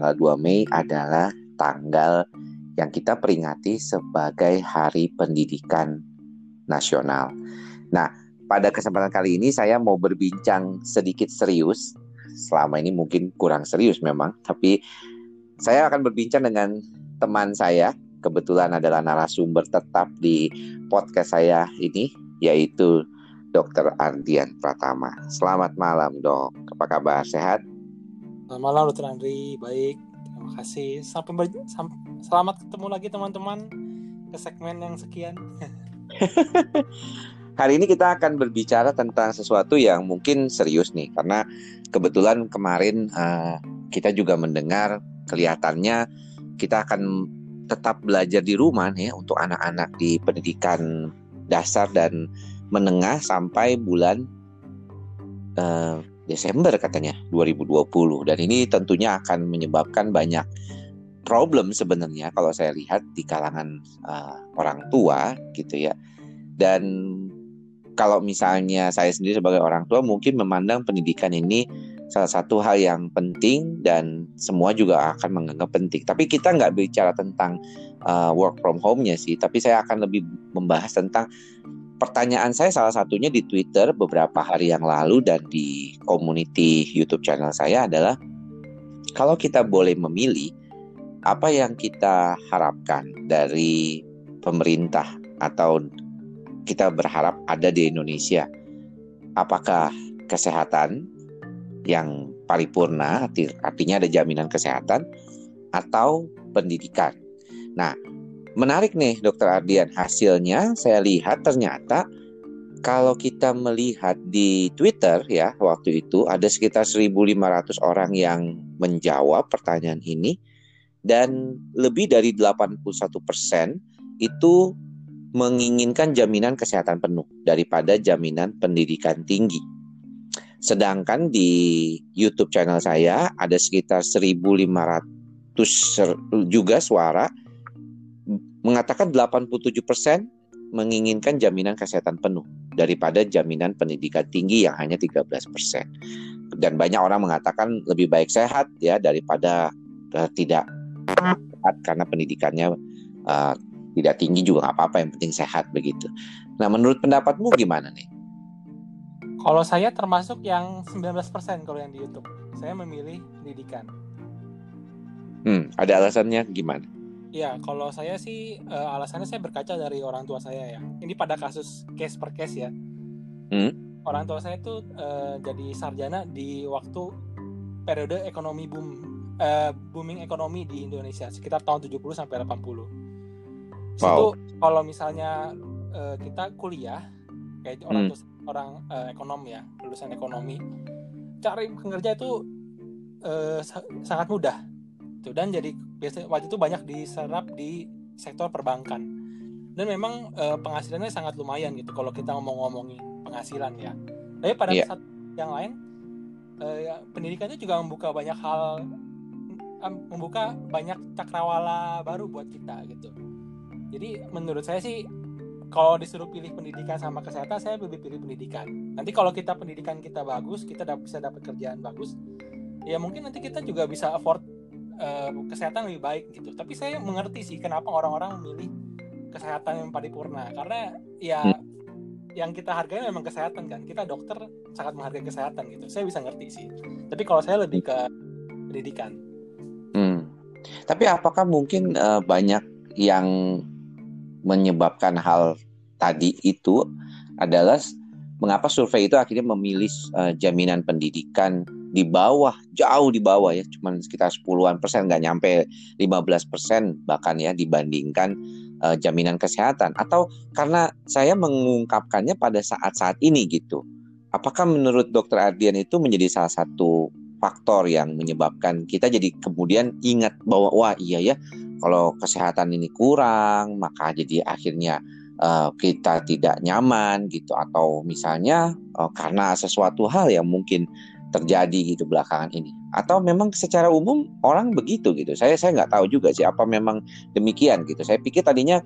Tanggal 2 Mei adalah tanggal yang kita peringati sebagai Hari Pendidikan Nasional. Nah, pada kesempatan kali ini saya mau berbincang sedikit serius. Selama ini mungkin kurang serius memang, tapi saya akan berbincang dengan teman saya, kebetulan adalah narasumber tetap di podcast saya ini, yaitu Dr. Ardian Pratama. Selamat malam, Dok. Apa kabar? Sehat? Selamat malam, Dr. Andri. Baik, terima kasih. Sampai ber... Sam... selamat ketemu lagi teman-teman ke segmen yang sekian. Hari ini kita akan berbicara tentang sesuatu yang mungkin serius nih, karena kebetulan kemarin uh, kita juga mendengar kelihatannya kita akan tetap belajar di rumah nih untuk anak-anak di pendidikan dasar dan menengah sampai bulan uh, Desember katanya 2020 dan ini tentunya akan menyebabkan banyak problem sebenarnya kalau saya lihat di kalangan uh, orang tua gitu ya dan kalau misalnya saya sendiri sebagai orang tua mungkin memandang pendidikan ini salah satu hal yang penting dan semua juga akan menganggap penting. Tapi kita nggak bicara tentang uh, work from home-nya sih, tapi saya akan lebih membahas tentang pertanyaan saya salah satunya di Twitter beberapa hari yang lalu dan di community YouTube channel saya adalah kalau kita boleh memilih apa yang kita harapkan dari pemerintah atau kita berharap ada di Indonesia apakah kesehatan yang paripurna artinya ada jaminan kesehatan atau pendidikan. Nah, menarik nih Dokter Ardian hasilnya saya lihat ternyata kalau kita melihat di Twitter ya waktu itu ada sekitar 1.500 orang yang menjawab pertanyaan ini dan lebih dari 81% itu menginginkan jaminan kesehatan penuh daripada jaminan pendidikan tinggi. Sedangkan di YouTube channel saya ada sekitar 1.500 juga suara mengatakan 87% menginginkan jaminan kesehatan penuh daripada jaminan pendidikan tinggi yang hanya 13%. Dan banyak orang mengatakan lebih baik sehat ya daripada uh, tidak sehat karena pendidikannya uh, tidak tinggi juga nggak apa-apa yang penting sehat begitu. Nah, menurut pendapatmu gimana nih? Kalau saya termasuk yang 19% kalau yang di YouTube. Saya memilih pendidikan. Hmm, ada alasannya gimana? Ya, kalau saya sih uh, alasannya saya berkaca dari orang tua saya ya. Ini pada kasus case per case ya. Hmm? Orang tua saya itu uh, jadi sarjana di waktu periode ekonomi boom uh, booming ekonomi di Indonesia sekitar tahun 70 sampai 80. Wow. kalau misalnya uh, kita kuliah kayak orang hmm. tua orang uh, ekonom ya, lulusan ekonomi, cari kerja itu uh, sangat mudah gitu dan jadi biasa waktu itu banyak diserap di sektor perbankan. Dan memang e, penghasilannya sangat lumayan gitu kalau kita ngomong-ngomongin penghasilan ya. Tapi pada yeah. saat yang lain e, ya, pendidikan itu juga membuka banyak hal membuka banyak cakrawala baru buat kita gitu. Jadi menurut saya sih kalau disuruh pilih pendidikan sama kesehatan saya lebih pilih pendidikan. Nanti kalau kita pendidikan kita bagus kita bisa dapat kerjaan bagus ya mungkin nanti kita juga bisa afford uh, kesehatan lebih baik gitu. Tapi saya mengerti sih kenapa orang-orang memilih kesehatan yang paripurna. Karena ya hmm. yang kita hargai memang kesehatan kan. Kita dokter sangat menghargai kesehatan gitu. Saya bisa ngerti sih. Tapi kalau saya lebih ke pendidikan. Hmm. tapi apakah mungkin uh, banyak yang menyebabkan hal tadi itu adalah mengapa survei itu akhirnya memilih uh, jaminan pendidikan di bawah jauh di bawah ya cuman sekitar 10-an persen nggak nyampe 15 persen bahkan ya dibandingkan uh, jaminan kesehatan. Atau karena saya mengungkapkannya pada saat-saat ini gitu. Apakah menurut dokter Ardian itu menjadi salah satu faktor yang menyebabkan kita jadi kemudian ingat bahwa wah iya ya kalau kesehatan ini kurang maka jadi akhirnya uh, kita tidak nyaman gitu. Atau misalnya uh, karena sesuatu hal yang mungkin terjadi gitu belakangan ini. Atau memang secara umum orang begitu gitu. Saya saya nggak tahu juga sih apa memang demikian gitu. Saya pikir tadinya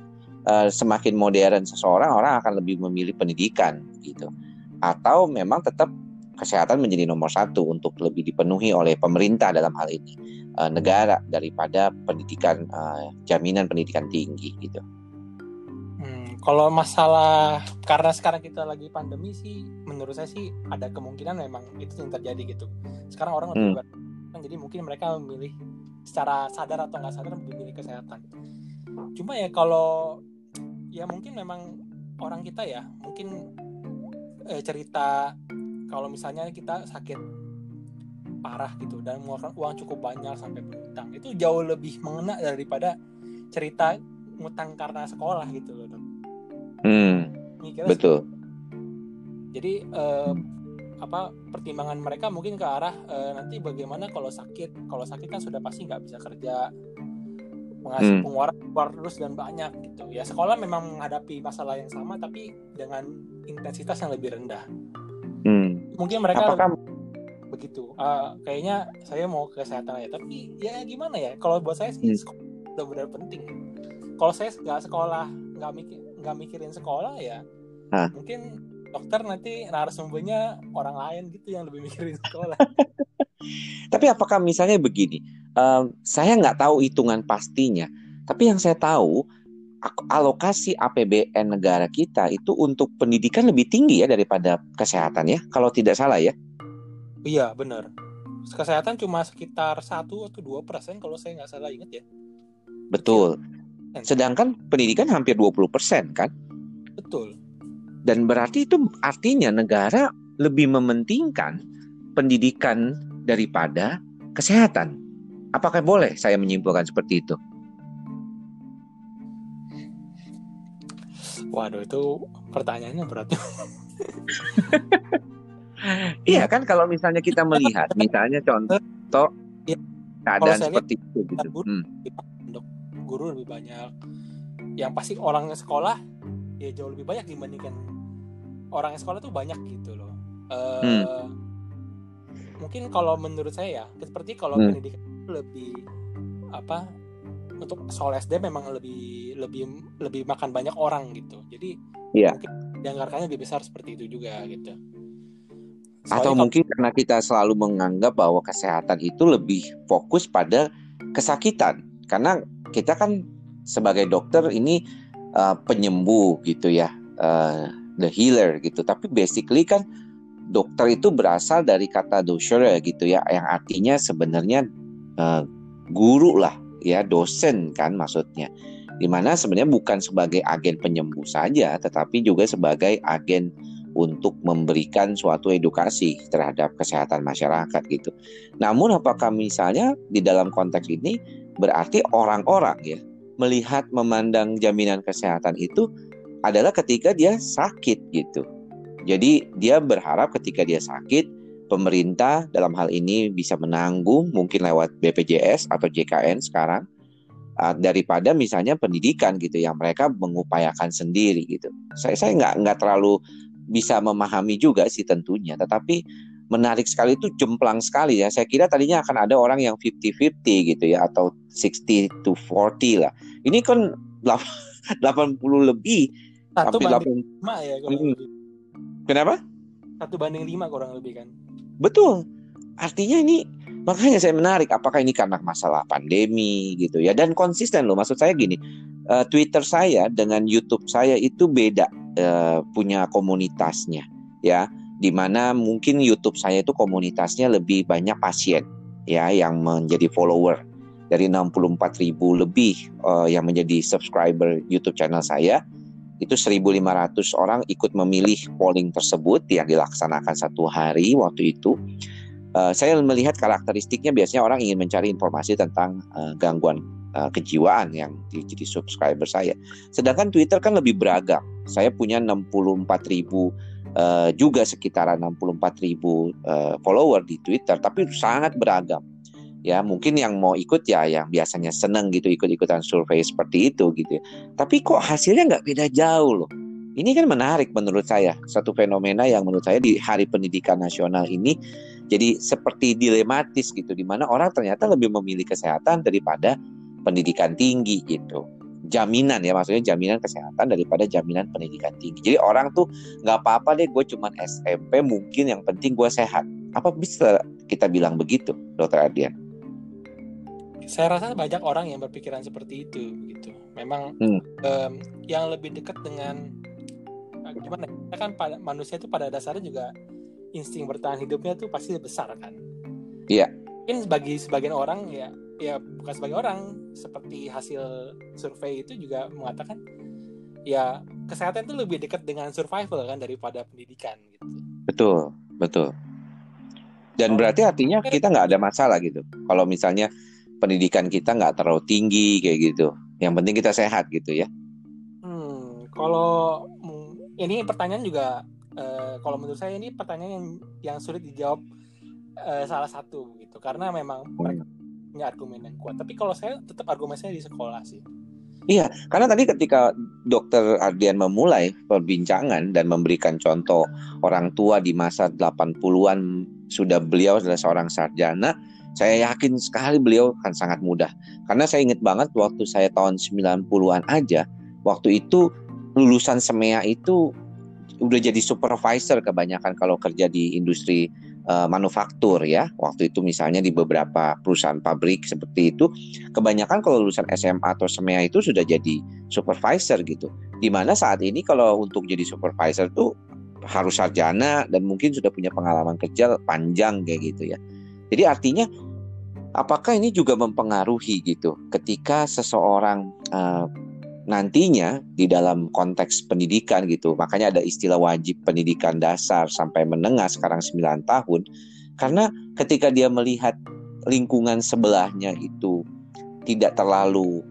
uh, semakin modern seseorang orang akan lebih memilih pendidikan gitu. Atau memang tetap kesehatan menjadi nomor satu untuk lebih dipenuhi oleh pemerintah dalam hal ini. Uh, negara daripada pendidikan uh, jaminan pendidikan tinggi gitu. Hmm, kalau masalah karena sekarang kita lagi pandemi sih, menurut saya sih ada kemungkinan memang itu yang terjadi gitu. Sekarang orang lebih hmm. jadi mungkin mereka memilih secara sadar atau nggak sadar memilih kesehatan. Cuma ya kalau ya mungkin memang orang kita ya mungkin eh, cerita kalau misalnya kita sakit parah gitu dan mengeluarkan uang cukup banyak sampai berhutang itu jauh lebih mengena daripada cerita ngutang karena sekolah gitu loh Hmm, betul. Jadi eh, apa pertimbangan mereka mungkin ke arah eh, nanti bagaimana kalau sakit kalau sakit kan sudah pasti nggak bisa kerja menghasilkan hmm. pengeluaran keluar terus dan banyak gitu ya sekolah memang menghadapi masalah yang sama tapi dengan intensitas yang lebih rendah Hmm. Mungkin mereka Apakah... begitu. Uh, kayaknya saya mau ke kesehatan aja. Tapi ya gimana ya? Kalau buat saya sih hmm. benar-benar penting. Kalau saya nggak sekolah, nggak mikir, nggak mikirin sekolah ya, Hah? mungkin dokter nanti narasumbernya orang lain gitu yang lebih mikirin sekolah. tapi apakah misalnya begini, um, saya nggak tahu hitungan pastinya, tapi yang saya tahu alokasi APBN negara kita itu untuk pendidikan lebih tinggi ya daripada kesehatan ya, kalau tidak salah ya. Iya benar. Kesehatan cuma sekitar satu atau dua persen kalau saya nggak salah ingat ya. Betul. Sedangkan pendidikan hampir 20 persen kan? Betul. Dan berarti itu artinya negara lebih mementingkan pendidikan daripada kesehatan. Apakah boleh saya menyimpulkan seperti itu? Waduh itu pertanyaannya berat. iya kan kalau misalnya kita melihat, misalnya contoh ya, keadaan seperti itu gitu. Hmm. Guru lebih banyak. Yang pasti orang sekolah ya jauh lebih banyak dibandingkan orang sekolah tuh banyak gitu loh. Uh, hmm. Mungkin kalau menurut saya ya, seperti kalau hmm. pendidikan lebih apa untuk soal SD memang lebih lebih lebih makan banyak orang gitu jadi yeah. mungkin dianggarkannya lebih besar seperti itu juga gitu Soalnya atau mungkin karena kita selalu menganggap bahwa kesehatan itu lebih fokus pada kesakitan karena kita kan sebagai dokter ini uh, penyembuh gitu ya uh, the healer gitu tapi basically kan dokter itu berasal dari kata dosher gitu ya yang artinya sebenarnya uh, guru lah ya dosen kan maksudnya di mana sebenarnya bukan sebagai agen penyembuh saja tetapi juga sebagai agen untuk memberikan suatu edukasi terhadap kesehatan masyarakat gitu. Namun apakah misalnya di dalam konteks ini berarti orang-orang ya melihat memandang jaminan kesehatan itu adalah ketika dia sakit gitu. Jadi dia berharap ketika dia sakit pemerintah dalam hal ini bisa menanggung mungkin lewat BPJS atau JKN sekarang uh, daripada misalnya pendidikan gitu yang mereka mengupayakan sendiri gitu. Saya saya nggak nggak terlalu bisa memahami juga sih tentunya, tetapi menarik sekali itu jemplang sekali ya. Saya kira tadinya akan ada orang yang 50-50 gitu ya atau 60 to 40 lah. Ini kan 80 lebih Satu banding 8... 5 ya hmm. Kenapa? Satu banding 5 kurang lebih kan. Betul. Artinya ini makanya saya menarik apakah ini karena masalah pandemi gitu ya dan konsisten loh maksud saya gini uh, Twitter saya dengan YouTube saya itu beda uh, punya komunitasnya ya di mana mungkin YouTube saya itu komunitasnya lebih banyak pasien ya yang menjadi follower dari 64 ribu lebih uh, yang menjadi subscriber YouTube channel saya itu 1.500 orang ikut memilih polling tersebut yang dilaksanakan satu hari waktu itu. Uh, saya melihat karakteristiknya biasanya orang ingin mencari informasi tentang uh, gangguan uh, kejiwaan yang jadi subscriber saya. Sedangkan Twitter kan lebih beragam. Saya punya 64 ribu uh, juga sekitaran 64 ribu uh, follower di Twitter, tapi sangat beragam. Ya mungkin yang mau ikut ya yang biasanya seneng gitu ikut-ikutan survei seperti itu gitu ya. tapi kok hasilnya nggak beda jauh loh. Ini kan menarik menurut saya satu fenomena yang menurut saya di Hari Pendidikan Nasional ini jadi seperti dilematis gitu di mana orang ternyata lebih memilih kesehatan daripada pendidikan tinggi gitu jaminan ya maksudnya jaminan kesehatan daripada jaminan pendidikan tinggi. Jadi orang tuh nggak apa-apa deh gue cuman SMP mungkin yang penting gue sehat. Apa bisa kita bilang begitu, Dokter Ardian? Saya rasa banyak orang yang berpikiran seperti itu gitu. Memang hmm. um, yang lebih dekat dengan eh, gimana? Ya, kan pada manusia itu pada dasarnya juga insting bertahan hidupnya tuh pasti besar kan. Iya. Mungkin bagi sebagian orang ya ya bukan sebagai orang seperti hasil survei itu juga mengatakan ya kesehatan itu lebih dekat dengan survival kan daripada pendidikan gitu. Betul, betul. Dan oh. berarti artinya kita nggak ada masalah gitu. Kalau misalnya pendidikan kita nggak terlalu tinggi kayak gitu. Yang penting kita sehat gitu ya. Hmm, kalau ini pertanyaan juga uh, kalau menurut saya ini pertanyaan yang yang sulit dijawab uh, salah satu gitu karena memang hmm. mereka punya argumen yang kuat. Tapi kalau saya tetap argumen saya di sekolah sih. Iya, karena tadi ketika dokter Ardian memulai perbincangan dan memberikan contoh orang tua di masa 80-an sudah beliau adalah seorang sarjana, saya yakin sekali beliau akan sangat mudah. Karena saya ingat banget waktu saya tahun 90-an aja, waktu itu lulusan SEMEA itu udah jadi supervisor kebanyakan kalau kerja di industri uh, manufaktur ya. Waktu itu misalnya di beberapa perusahaan pabrik seperti itu, kebanyakan kalau lulusan SMA atau SMEA itu sudah jadi supervisor gitu. Di mana saat ini kalau untuk jadi supervisor tuh harus sarjana dan mungkin sudah punya pengalaman kerja panjang kayak gitu ya. Jadi artinya apakah ini juga mempengaruhi gitu ketika seseorang uh, nantinya di dalam konteks pendidikan gitu makanya ada istilah wajib pendidikan dasar sampai menengah sekarang 9 tahun karena ketika dia melihat lingkungan sebelahnya itu tidak terlalu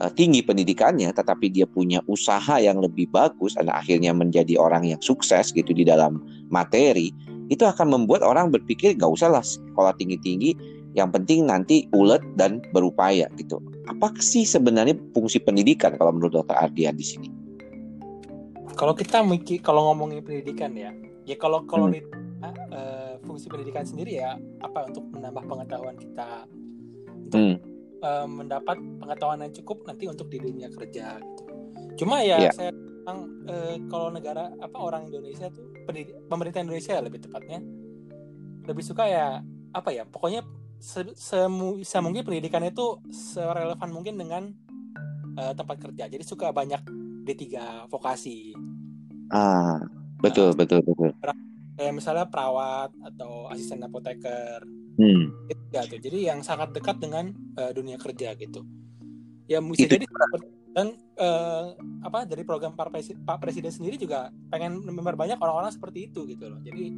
uh, tinggi pendidikannya tetapi dia punya usaha yang lebih bagus dan akhirnya menjadi orang yang sukses gitu di dalam materi itu akan membuat orang berpikir gak usah lah sekolah tinggi-tinggi yang penting nanti ulet dan berupaya gitu apa sih sebenarnya fungsi pendidikan kalau menurut Dokter Ardian di sini? Kalau kita mikir kalau ngomongin pendidikan ya, ya kalau kalau hmm. uh, fungsi pendidikan sendiri ya apa untuk menambah pengetahuan kita, untuk hmm. uh, mendapat pengetahuan yang cukup nanti untuk di dunia kerja gitu. Cuma ya yeah. saya bilang uh, kalau negara apa orang Indonesia tuh pemerintah Indonesia lebih tepatnya lebih suka ya apa ya pokoknya se semu semungkin pendidikan itu serelevan mungkin dengan uh, tempat kerja. Jadi suka banyak D3 vokasi. Ah, betul, uh, betul, betul. Kayak misalnya perawat atau asisten apoteker. Hmm. Ya tuh. Jadi yang sangat dekat dengan uh, dunia kerja gitu. Ya bisa itu. jadi dan uh, apa dari program Pak Presiden, Pak Presiden sendiri juga pengen memperbanyak orang-orang seperti itu gitu loh. Jadi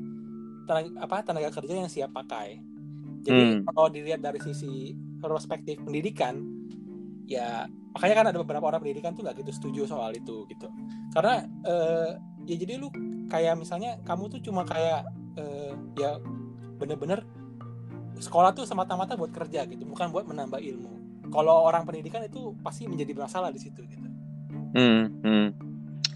tenaga, apa tenaga kerja yang siap pakai jadi hmm. kalau dilihat dari sisi perspektif pendidikan, ya makanya kan ada beberapa orang pendidikan tuh nggak gitu setuju soal itu gitu. Karena uh, ya jadi lu kayak misalnya kamu tuh cuma kayak uh, ya bener-bener sekolah tuh semata-mata buat kerja gitu, bukan buat menambah ilmu. Kalau orang pendidikan itu pasti menjadi masalah di situ gitu. Hmm, hmm.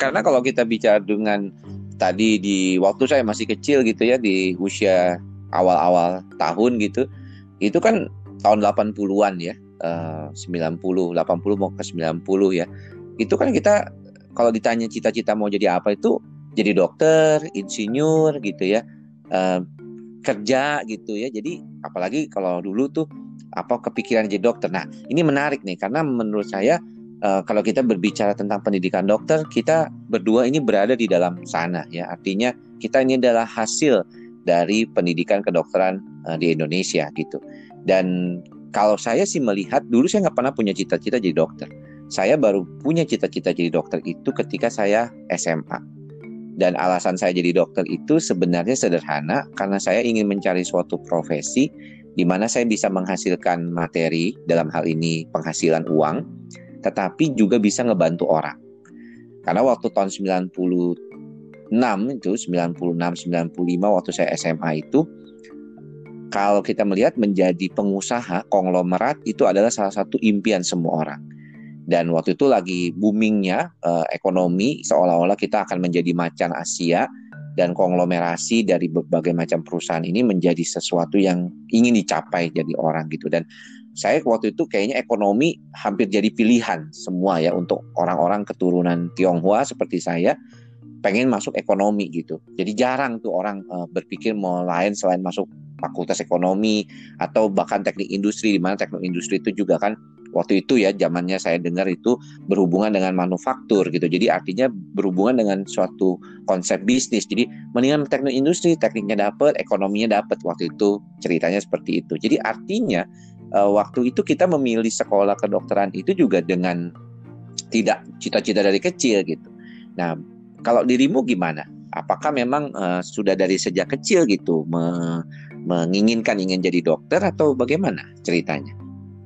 Karena kalau kita bicara dengan tadi di waktu saya masih kecil gitu ya di usia awal-awal tahun gitu itu kan tahun 80-an ya uh, 90 80 mau ke 90 ya. Itu kan kita kalau ditanya cita-cita mau jadi apa itu jadi dokter insinyur gitu ya uh, kerja gitu ya. Jadi apalagi kalau dulu tuh apa kepikiran jadi dokter. Nah ini menarik nih karena menurut saya uh, kalau kita berbicara tentang pendidikan dokter kita berdua ini berada di dalam sana ya. Artinya kita ini adalah hasil dari pendidikan kedokteran uh, di Indonesia gitu. Dan kalau saya sih melihat dulu saya nggak pernah punya cita-cita jadi dokter. Saya baru punya cita-cita jadi dokter itu ketika saya SMA. Dan alasan saya jadi dokter itu sebenarnya sederhana karena saya ingin mencari suatu profesi di mana saya bisa menghasilkan materi dalam hal ini penghasilan uang, tetapi juga bisa ngebantu orang. Karena waktu tahun 90 itu 96 95 waktu saya SMA itu kalau kita melihat menjadi pengusaha konglomerat itu adalah salah satu impian semua orang. Dan waktu itu lagi boomingnya eh, ekonomi seolah-olah kita akan menjadi macan Asia dan konglomerasi dari berbagai macam perusahaan ini menjadi sesuatu yang ingin dicapai jadi orang gitu dan saya waktu itu kayaknya ekonomi hampir jadi pilihan semua ya untuk orang-orang keturunan Tionghoa seperti saya pengen masuk ekonomi gitu. Jadi jarang tuh orang uh, berpikir mau lain selain masuk fakultas ekonomi atau bahkan teknik industri di mana teknik industri itu juga kan waktu itu ya zamannya saya dengar itu berhubungan dengan manufaktur gitu. Jadi artinya berhubungan dengan suatu konsep bisnis. Jadi mendingan teknik industri, tekniknya dapat, ekonominya dapat. Waktu itu ceritanya seperti itu. Jadi artinya uh, waktu itu kita memilih sekolah kedokteran itu juga dengan tidak cita-cita dari kecil gitu. Nah, kalau dirimu gimana? Apakah memang uh, sudah dari sejak kecil gitu me menginginkan ingin jadi dokter atau bagaimana ceritanya?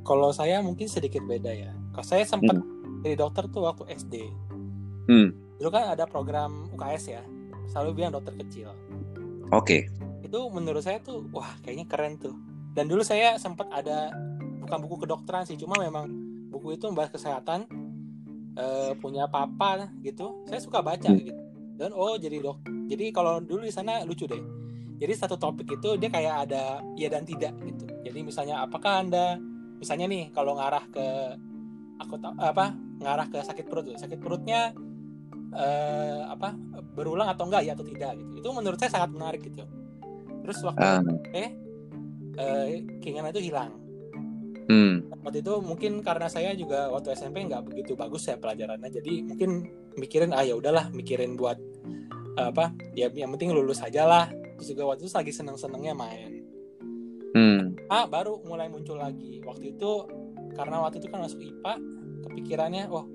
Kalau saya mungkin sedikit beda ya. Kalau saya sempat hmm. jadi dokter tuh waktu SD. Hmm. Dulu kan ada program UKS ya, selalu bilang dokter kecil. Oke. Okay. Itu menurut saya tuh wah kayaknya keren tuh dan dulu saya sempat ada bukan buku kedokteran sih cuma memang buku itu membahas kesehatan uh, punya papa gitu saya suka baca hmm. gitu dan oh jadi dok jadi kalau dulu di sana lucu deh jadi satu topik itu dia kayak ada iya dan tidak gitu jadi misalnya apakah anda misalnya nih kalau ngarah ke aku apa ngarah ke sakit perut tuh sakit perutnya uh, apa berulang atau enggak ya atau tidak gitu itu menurut saya sangat menarik gitu terus waktu uh. eh uh, keinginan itu hilang. Hmm. Waktu itu mungkin karena saya juga waktu SMP nggak begitu bagus ya pelajarannya, jadi mungkin mikirin ah ya udahlah mikirin buat apa ya yang penting lulus aja lah. Terus juga waktu itu lagi seneng-senengnya main. Hmm. Ah baru mulai muncul lagi. Waktu itu karena waktu itu kan masuk IPA, kepikirannya oh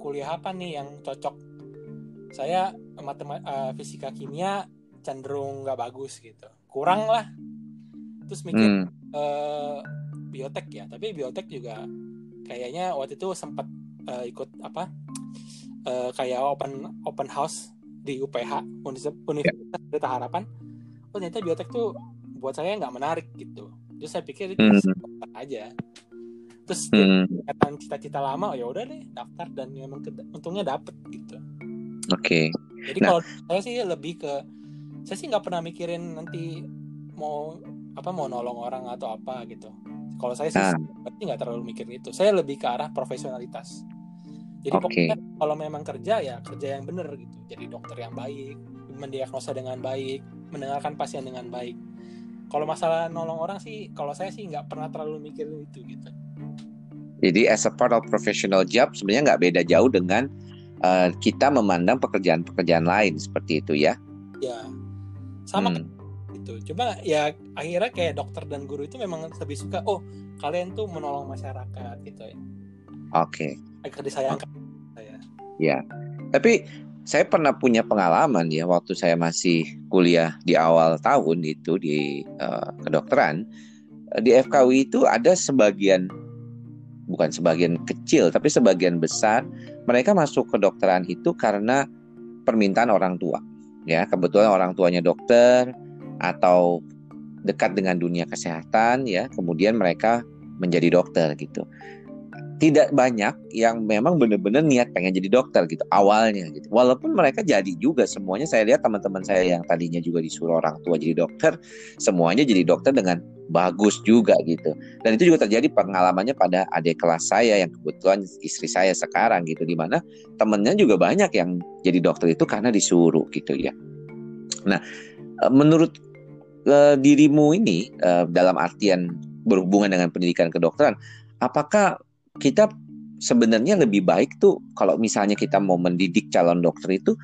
kuliah apa nih yang cocok. Saya matematika uh, fisika kimia cenderung nggak bagus gitu. Kurang lah terus mikir hmm. uh, biotek ya tapi biotek juga kayaknya waktu itu sempat uh, ikut apa uh, kayak open open house di UPH Universitas yeah. Harapan oh ternyata biotek tuh buat saya nggak menarik gitu terus saya pikir itu hmm. aja terus hmm. cita-cita lama oh ya udah deh daftar dan memang untungnya dapet gitu oke okay. jadi nah. kalau saya sih lebih ke saya sih nggak pernah mikirin nanti mau apa mau nolong orang atau apa gitu kalau saya sih nah. berarti nggak terlalu mikir itu. Saya lebih ke arah profesionalitas. Jadi okay. pokoknya kalau memang kerja ya kerja yang benar gitu. Jadi dokter yang baik mendiagnosa dengan baik mendengarkan pasien dengan baik. Kalau masalah nolong orang sih kalau saya sih nggak pernah terlalu mikir itu gitu. Jadi as a part of professional job sebenarnya nggak beda jauh dengan uh, kita memandang pekerjaan-pekerjaan lain seperti itu ya. Ya. Sama hmm gitu. Cuma ya akhirnya kayak dokter dan guru itu memang lebih suka oh kalian tuh menolong masyarakat gitu ya. Oke. Okay. agar disayangkan. Saya ya. Tapi saya pernah punya pengalaman ya waktu saya masih kuliah di awal tahun itu di uh, kedokteran di FKW itu ada sebagian bukan sebagian kecil tapi sebagian besar mereka masuk kedokteran itu karena permintaan orang tua ya. Kebetulan orang tuanya dokter atau dekat dengan dunia kesehatan ya kemudian mereka menjadi dokter gitu. Tidak banyak yang memang benar-benar niat pengen jadi dokter gitu awalnya gitu. Walaupun mereka jadi juga semuanya saya lihat teman-teman saya yang tadinya juga disuruh orang tua jadi dokter semuanya jadi dokter dengan bagus juga gitu. Dan itu juga terjadi pengalamannya pada adik kelas saya yang kebetulan istri saya sekarang gitu di mana temennya juga banyak yang jadi dokter itu karena disuruh gitu ya. Nah eh, menurut uh, dirimu ini uh, dalam artian berhubungan dengan pendidikan kedokteran, apakah kita sebenarnya lebih baik tuh kalau misalnya kita mau mendidik calon dokter itu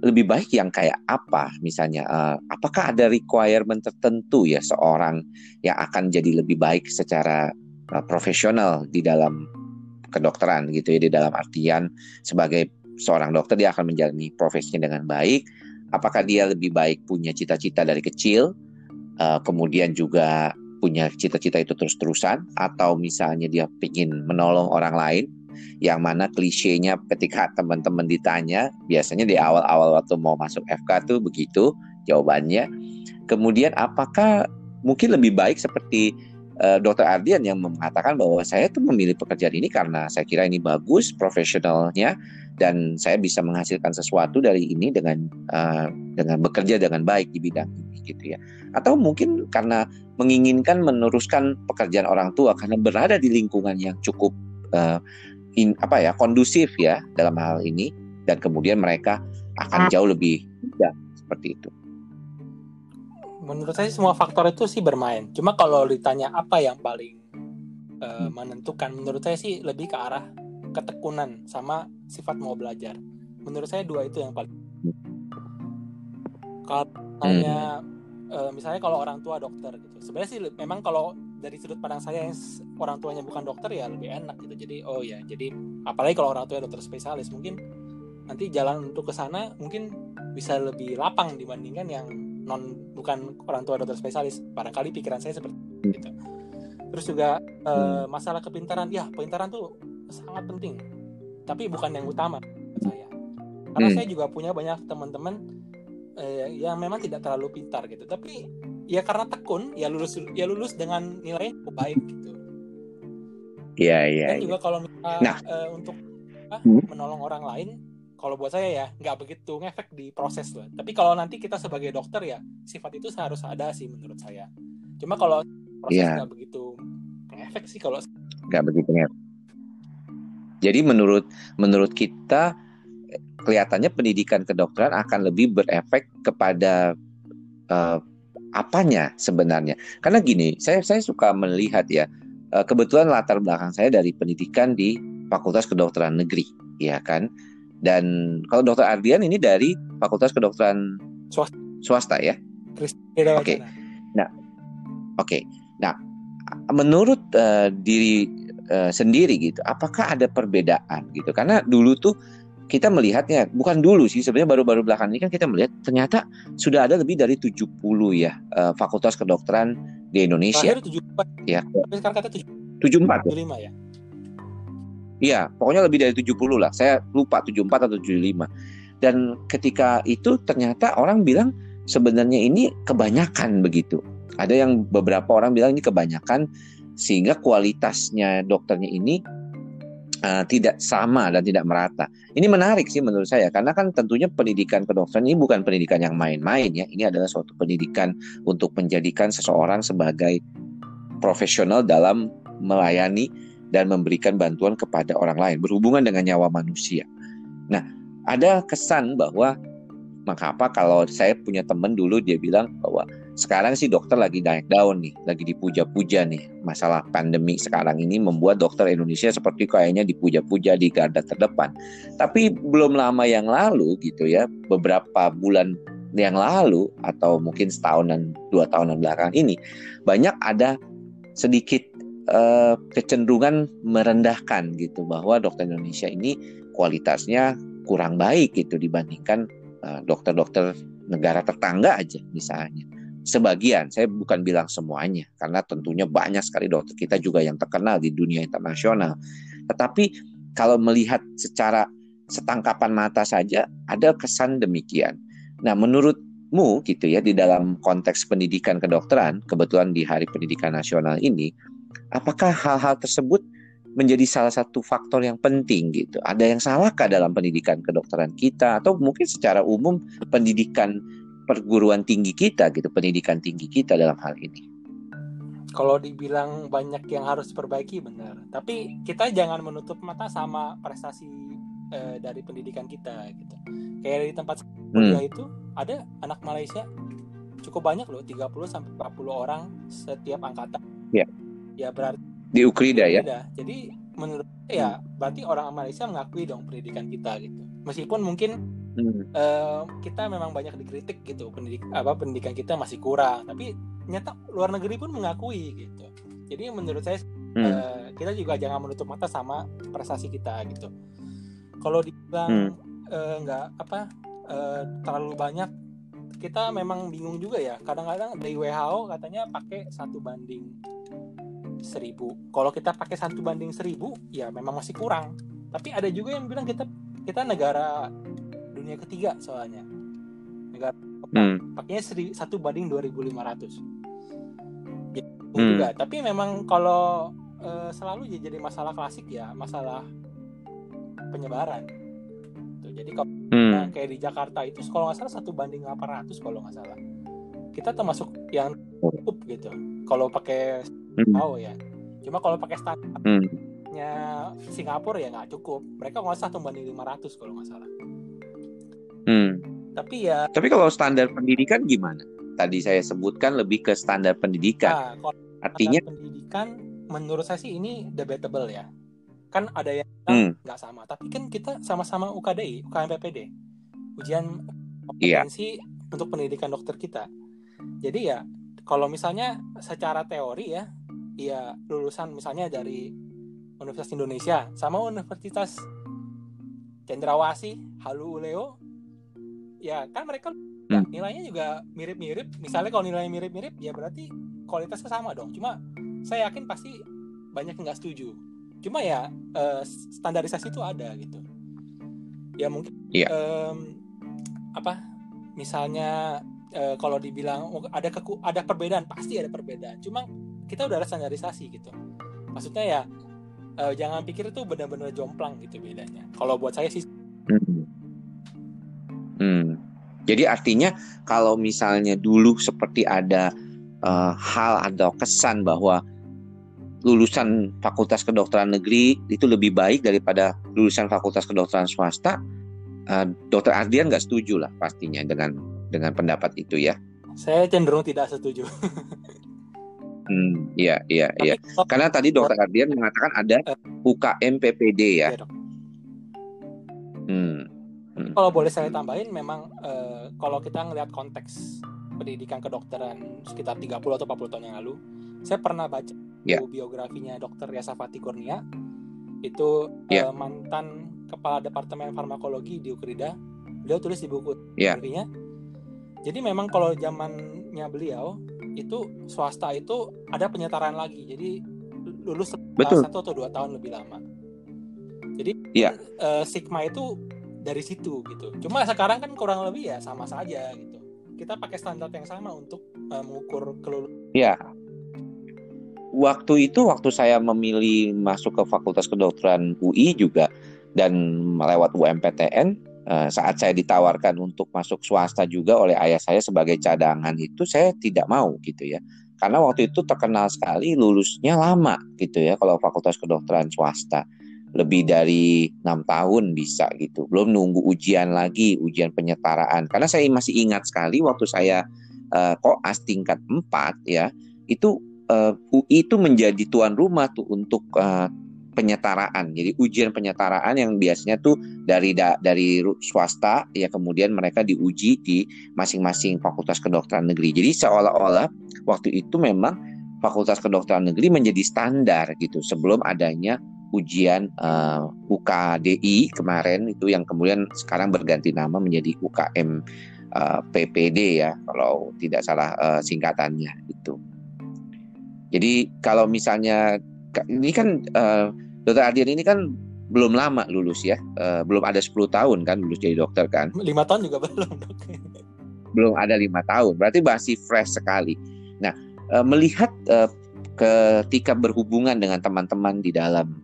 lebih baik yang kayak apa misalnya? Uh, apakah ada requirement tertentu ya seorang yang akan jadi lebih baik secara uh, profesional di dalam kedokteran gitu ya di dalam artian sebagai seorang dokter dia akan menjalani profesinya dengan baik? Apakah dia lebih baik punya cita-cita dari kecil uh, kemudian juga punya cita-cita itu terus-terusan atau misalnya dia ingin menolong orang lain yang mana klisenya ketika teman-teman ditanya biasanya di awal-awal waktu mau masuk FK tuh begitu jawabannya. Kemudian apakah mungkin lebih baik seperti uh, Dokter Ardian yang mengatakan bahwa saya tuh memilih pekerjaan ini karena saya kira ini bagus profesionalnya dan saya bisa menghasilkan sesuatu dari ini dengan uh, dengan bekerja dengan baik di bidang ini gitu ya. Atau mungkin karena menginginkan meneruskan pekerjaan orang tua karena berada di lingkungan yang cukup uh, in, apa ya kondusif ya dalam hal ini dan kemudian mereka akan jauh lebih mudah seperti itu menurut saya semua faktor itu sih bermain. Cuma kalau ditanya apa yang paling uh, menentukan, menurut saya sih lebih ke arah ketekunan sama sifat mau belajar. Menurut saya dua itu yang paling. Kalau tanya hmm. uh, misalnya kalau orang tua dokter gitu, sebenarnya sih memang kalau dari sudut pandang saya yang orang tuanya bukan dokter ya lebih enak gitu. Jadi oh ya, jadi apalagi kalau orang tua dokter spesialis mungkin nanti jalan untuk ke sana mungkin bisa lebih lapang dibandingkan yang non bukan orang tua dokter spesialis barangkali pikiran saya seperti itu terus juga uh, masalah kepintaran ya kepintaran tuh sangat penting tapi bukan yang utama saya karena hmm. saya juga punya banyak teman-teman uh, yang memang tidak terlalu pintar gitu tapi ya karena tekun ya lulus ya lulus dengan nilai yang baik gitu Iya iya. Dan juga ya. kalau misalnya nah. uh, untuk uh, menolong orang lain kalau buat saya ya nggak begitu ngefek di proses loh tapi kalau nanti kita sebagai dokter ya sifat itu harus ada sih menurut saya. Cuma kalau proses yeah. nggak begitu ngefek sih kalau nggak begitu ngefek. Jadi menurut menurut kita kelihatannya pendidikan kedokteran akan lebih berefek kepada uh, apanya sebenarnya? Karena gini saya saya suka melihat ya uh, kebetulan latar belakang saya dari pendidikan di Fakultas Kedokteran Negeri ya kan dan kalau dokter Ardian ini dari Fakultas Kedokteran swasta, swasta ya. Oke. Okay. Nah, oke. Okay. Nah, menurut uh, diri uh, sendiri gitu, apakah ada perbedaan gitu? Karena dulu tuh kita melihatnya bukan dulu sih sebenarnya baru-baru belakangan ini kan kita melihat ternyata sudah ada lebih dari 70 ya uh, fakultas kedokteran di Indonesia. Terakhir 74. Ya. Sekarang kata 74. 75 ya. Iya, pokoknya lebih dari 70 lah. Saya lupa 74 atau 75. Dan ketika itu ternyata orang bilang sebenarnya ini kebanyakan begitu. Ada yang beberapa orang bilang ini kebanyakan sehingga kualitasnya dokternya ini uh, tidak sama dan tidak merata. Ini menarik sih menurut saya karena kan tentunya pendidikan kedokteran ini bukan pendidikan yang main-main ya. Ini adalah suatu pendidikan untuk menjadikan seseorang sebagai profesional dalam melayani dan memberikan bantuan kepada orang lain berhubungan dengan nyawa manusia. Nah, ada kesan bahwa maka apa kalau saya punya teman dulu dia bilang bahwa sekarang sih dokter lagi naik daun nih, lagi dipuja-puja nih. Masalah pandemi sekarang ini membuat dokter Indonesia seperti kayaknya dipuja-puja di garda terdepan. Tapi belum lama yang lalu gitu ya, beberapa bulan yang lalu atau mungkin setahun dan dua tahunan belakang ini banyak ada sedikit uh, kecenderungan merendahkan gitu bahwa dokter Indonesia ini kualitasnya kurang baik gitu dibandingkan dokter dokter-dokter negara tetangga aja misalnya. Sebagian, saya bukan bilang semuanya karena tentunya banyak sekali dokter kita juga yang terkenal di dunia internasional. Tetapi kalau melihat secara setangkapan mata saja ada kesan demikian. Nah, menurutmu gitu ya di dalam konteks pendidikan kedokteran, kebetulan di Hari Pendidikan Nasional ini, apakah hal-hal tersebut menjadi salah satu faktor yang penting gitu. Ada yang salahkah dalam pendidikan kedokteran kita atau mungkin secara umum pendidikan perguruan tinggi kita gitu, pendidikan tinggi kita dalam hal ini? Kalau dibilang banyak yang harus diperbaiki benar, tapi kita jangan menutup mata sama prestasi eh, dari pendidikan kita gitu. Kayak di tempat kuliah hmm. itu ada anak Malaysia cukup banyak loh, 30 sampai 40 orang setiap angkatan. Yeah ya berarti di Ukrida ya? Jadi menurut saya ya berarti orang Malaysia mengakui dong pendidikan kita gitu. Meskipun mungkin hmm. uh, kita memang banyak dikritik gitu. Pendidik apa pendidikan kita masih kurang. Tapi nyata luar negeri pun mengakui gitu. Jadi menurut saya hmm. uh, kita juga jangan menutup mata sama prestasi kita gitu. Kalau dibilang hmm. uh, nggak apa uh, terlalu banyak kita memang bingung juga ya. Kadang-kadang dari WHO katanya pakai satu banding seribu. Kalau kita pakai satu banding seribu ya memang masih kurang. Tapi ada juga yang bilang kita kita negara dunia ketiga soalnya. Negara hmm. pakainya seri, satu banding 2500 ya, mungkin dukung hmm. juga. Tapi memang kalau uh, selalu jadi masalah klasik ya masalah penyebaran. Tuh jadi kalau hmm. nah, kayak di Jakarta itu kalau nggak salah satu banding 800 kalau nggak salah. Kita termasuk yang cukup gitu. Kalau pakai hmm. tahu ya cuma kalau pakai standarnya hmm. Singapura ya nggak cukup mereka nggak satu banding 500 kalau nggak salah hmm. tapi ya tapi kalau standar pendidikan gimana tadi saya sebutkan lebih ke standar pendidikan nah, artinya pendidikan menurut saya sih ini debatable ya kan ada yang hmm. nggak hmm. sama tapi kan kita sama-sama UKDI UKM PPD ujian iya. kompetensi yeah. untuk pendidikan dokter kita jadi ya kalau misalnya secara teori ya ya lulusan misalnya dari Universitas Indonesia sama Universitas Cendrawasih Halu Uleo. Ya kan mereka hmm. nilainya juga mirip-mirip. Misalnya kalau nilainya mirip-mirip ya berarti kualitasnya sama dong. Cuma saya yakin pasti banyak yang nggak setuju. Cuma ya uh, standarisasi itu ada gitu. Ya mungkin yeah. um, apa misalnya uh, kalau dibilang ada keku ada perbedaan pasti ada perbedaan. Cuma kita udah ada standarisasi gitu maksudnya ya uh, jangan pikir itu benar-benar jomplang gitu bedanya kalau buat saya sih hmm. Hmm. jadi artinya kalau misalnya dulu seperti ada uh, hal atau kesan bahwa lulusan Fakultas Kedokteran Negeri itu lebih baik daripada lulusan Fakultas Kedokteran swasta, uh, Dokter Ardian nggak setuju lah pastinya dengan dengan pendapat itu ya. Saya cenderung tidak setuju. hmm, iya iya Tapi, iya. Karena tadi Dokter Ardian mengatakan ada UKM PPD ya. Iya, hmm. hmm. Kalau boleh saya tambahin, memang uh, kalau kita ngelihat konteks pendidikan kedokteran sekitar 30 atau 40 tahun yang lalu, saya pernah baca yeah. biografinya Dr. Yasafati Kurnia itu yeah. uh, mantan kepala departemen farmakologi di Ukrida beliau tulis di buku yeah. biografinya jadi memang kalau zamannya beliau itu swasta itu ada penyetaraan lagi. Jadi lulus Betul. satu atau dua tahun lebih lama. Jadi yeah. uh, sigma itu dari situ gitu. Cuma sekarang kan kurang lebih ya sama saja gitu. Kita pakai standar yang sama untuk uh, mengukur kelulusan. Yeah waktu itu waktu saya memilih masuk ke Fakultas Kedokteran UI juga dan melewat UMPTN saat saya ditawarkan untuk masuk swasta juga oleh ayah saya sebagai cadangan itu saya tidak mau gitu ya. Karena waktu itu terkenal sekali lulusnya lama gitu ya kalau Fakultas Kedokteran swasta. Lebih dari enam tahun bisa gitu. Belum nunggu ujian lagi ujian penyetaraan. Karena saya masih ingat sekali waktu saya uh, koas tingkat 4 ya itu uh, eh, UI itu menjadi tuan rumah tuh untuk uh, penyetaraan. Jadi ujian penyetaraan yang biasanya tuh dari da, dari swasta ya kemudian mereka diuji di masing-masing fakultas kedokteran negeri. Jadi seolah-olah waktu itu memang fakultas kedokteran negeri menjadi standar gitu sebelum adanya ujian uh, eh, UKDI kemarin itu yang kemudian sekarang berganti nama menjadi UKM uh, PPD ya kalau tidak salah uh, singkatannya itu. Jadi kalau misalnya ini kan uh, dokter Ardian ini kan belum lama lulus ya, uh, belum ada 10 tahun kan lulus jadi dokter kan? Lima tahun juga belum. belum ada lima tahun, berarti masih fresh sekali. Nah, uh, melihat uh, ketika berhubungan dengan teman-teman di dalam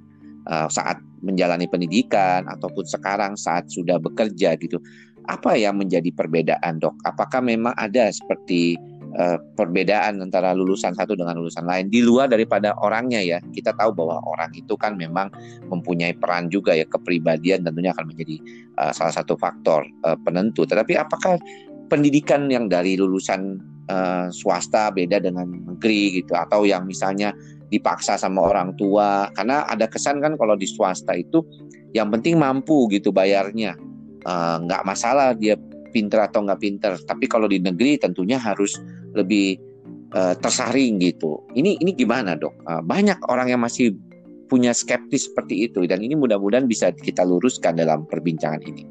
uh, saat menjalani pendidikan ataupun sekarang saat sudah bekerja gitu, apa yang menjadi perbedaan dok? Apakah memang ada seperti uh, perbedaan antara lulusan satu dengan lulusan lain. Di luar daripada orangnya ya kita tahu bahwa orang itu kan memang mempunyai peran juga ya kepribadian tentunya akan menjadi uh, salah satu faktor uh, penentu. Tetapi apakah pendidikan yang dari lulusan uh, swasta beda dengan negeri gitu atau yang misalnya dipaksa sama orang tua? Karena ada kesan kan kalau di swasta itu yang penting mampu gitu bayarnya. Nggak uh, masalah dia pinter atau nggak pinter. Tapi kalau di negeri tentunya harus lebih uh, tersaring gitu. Ini ini gimana dok? Uh, banyak orang yang masih punya skeptis seperti itu dan ini mudah-mudahan bisa kita luruskan dalam perbincangan ini.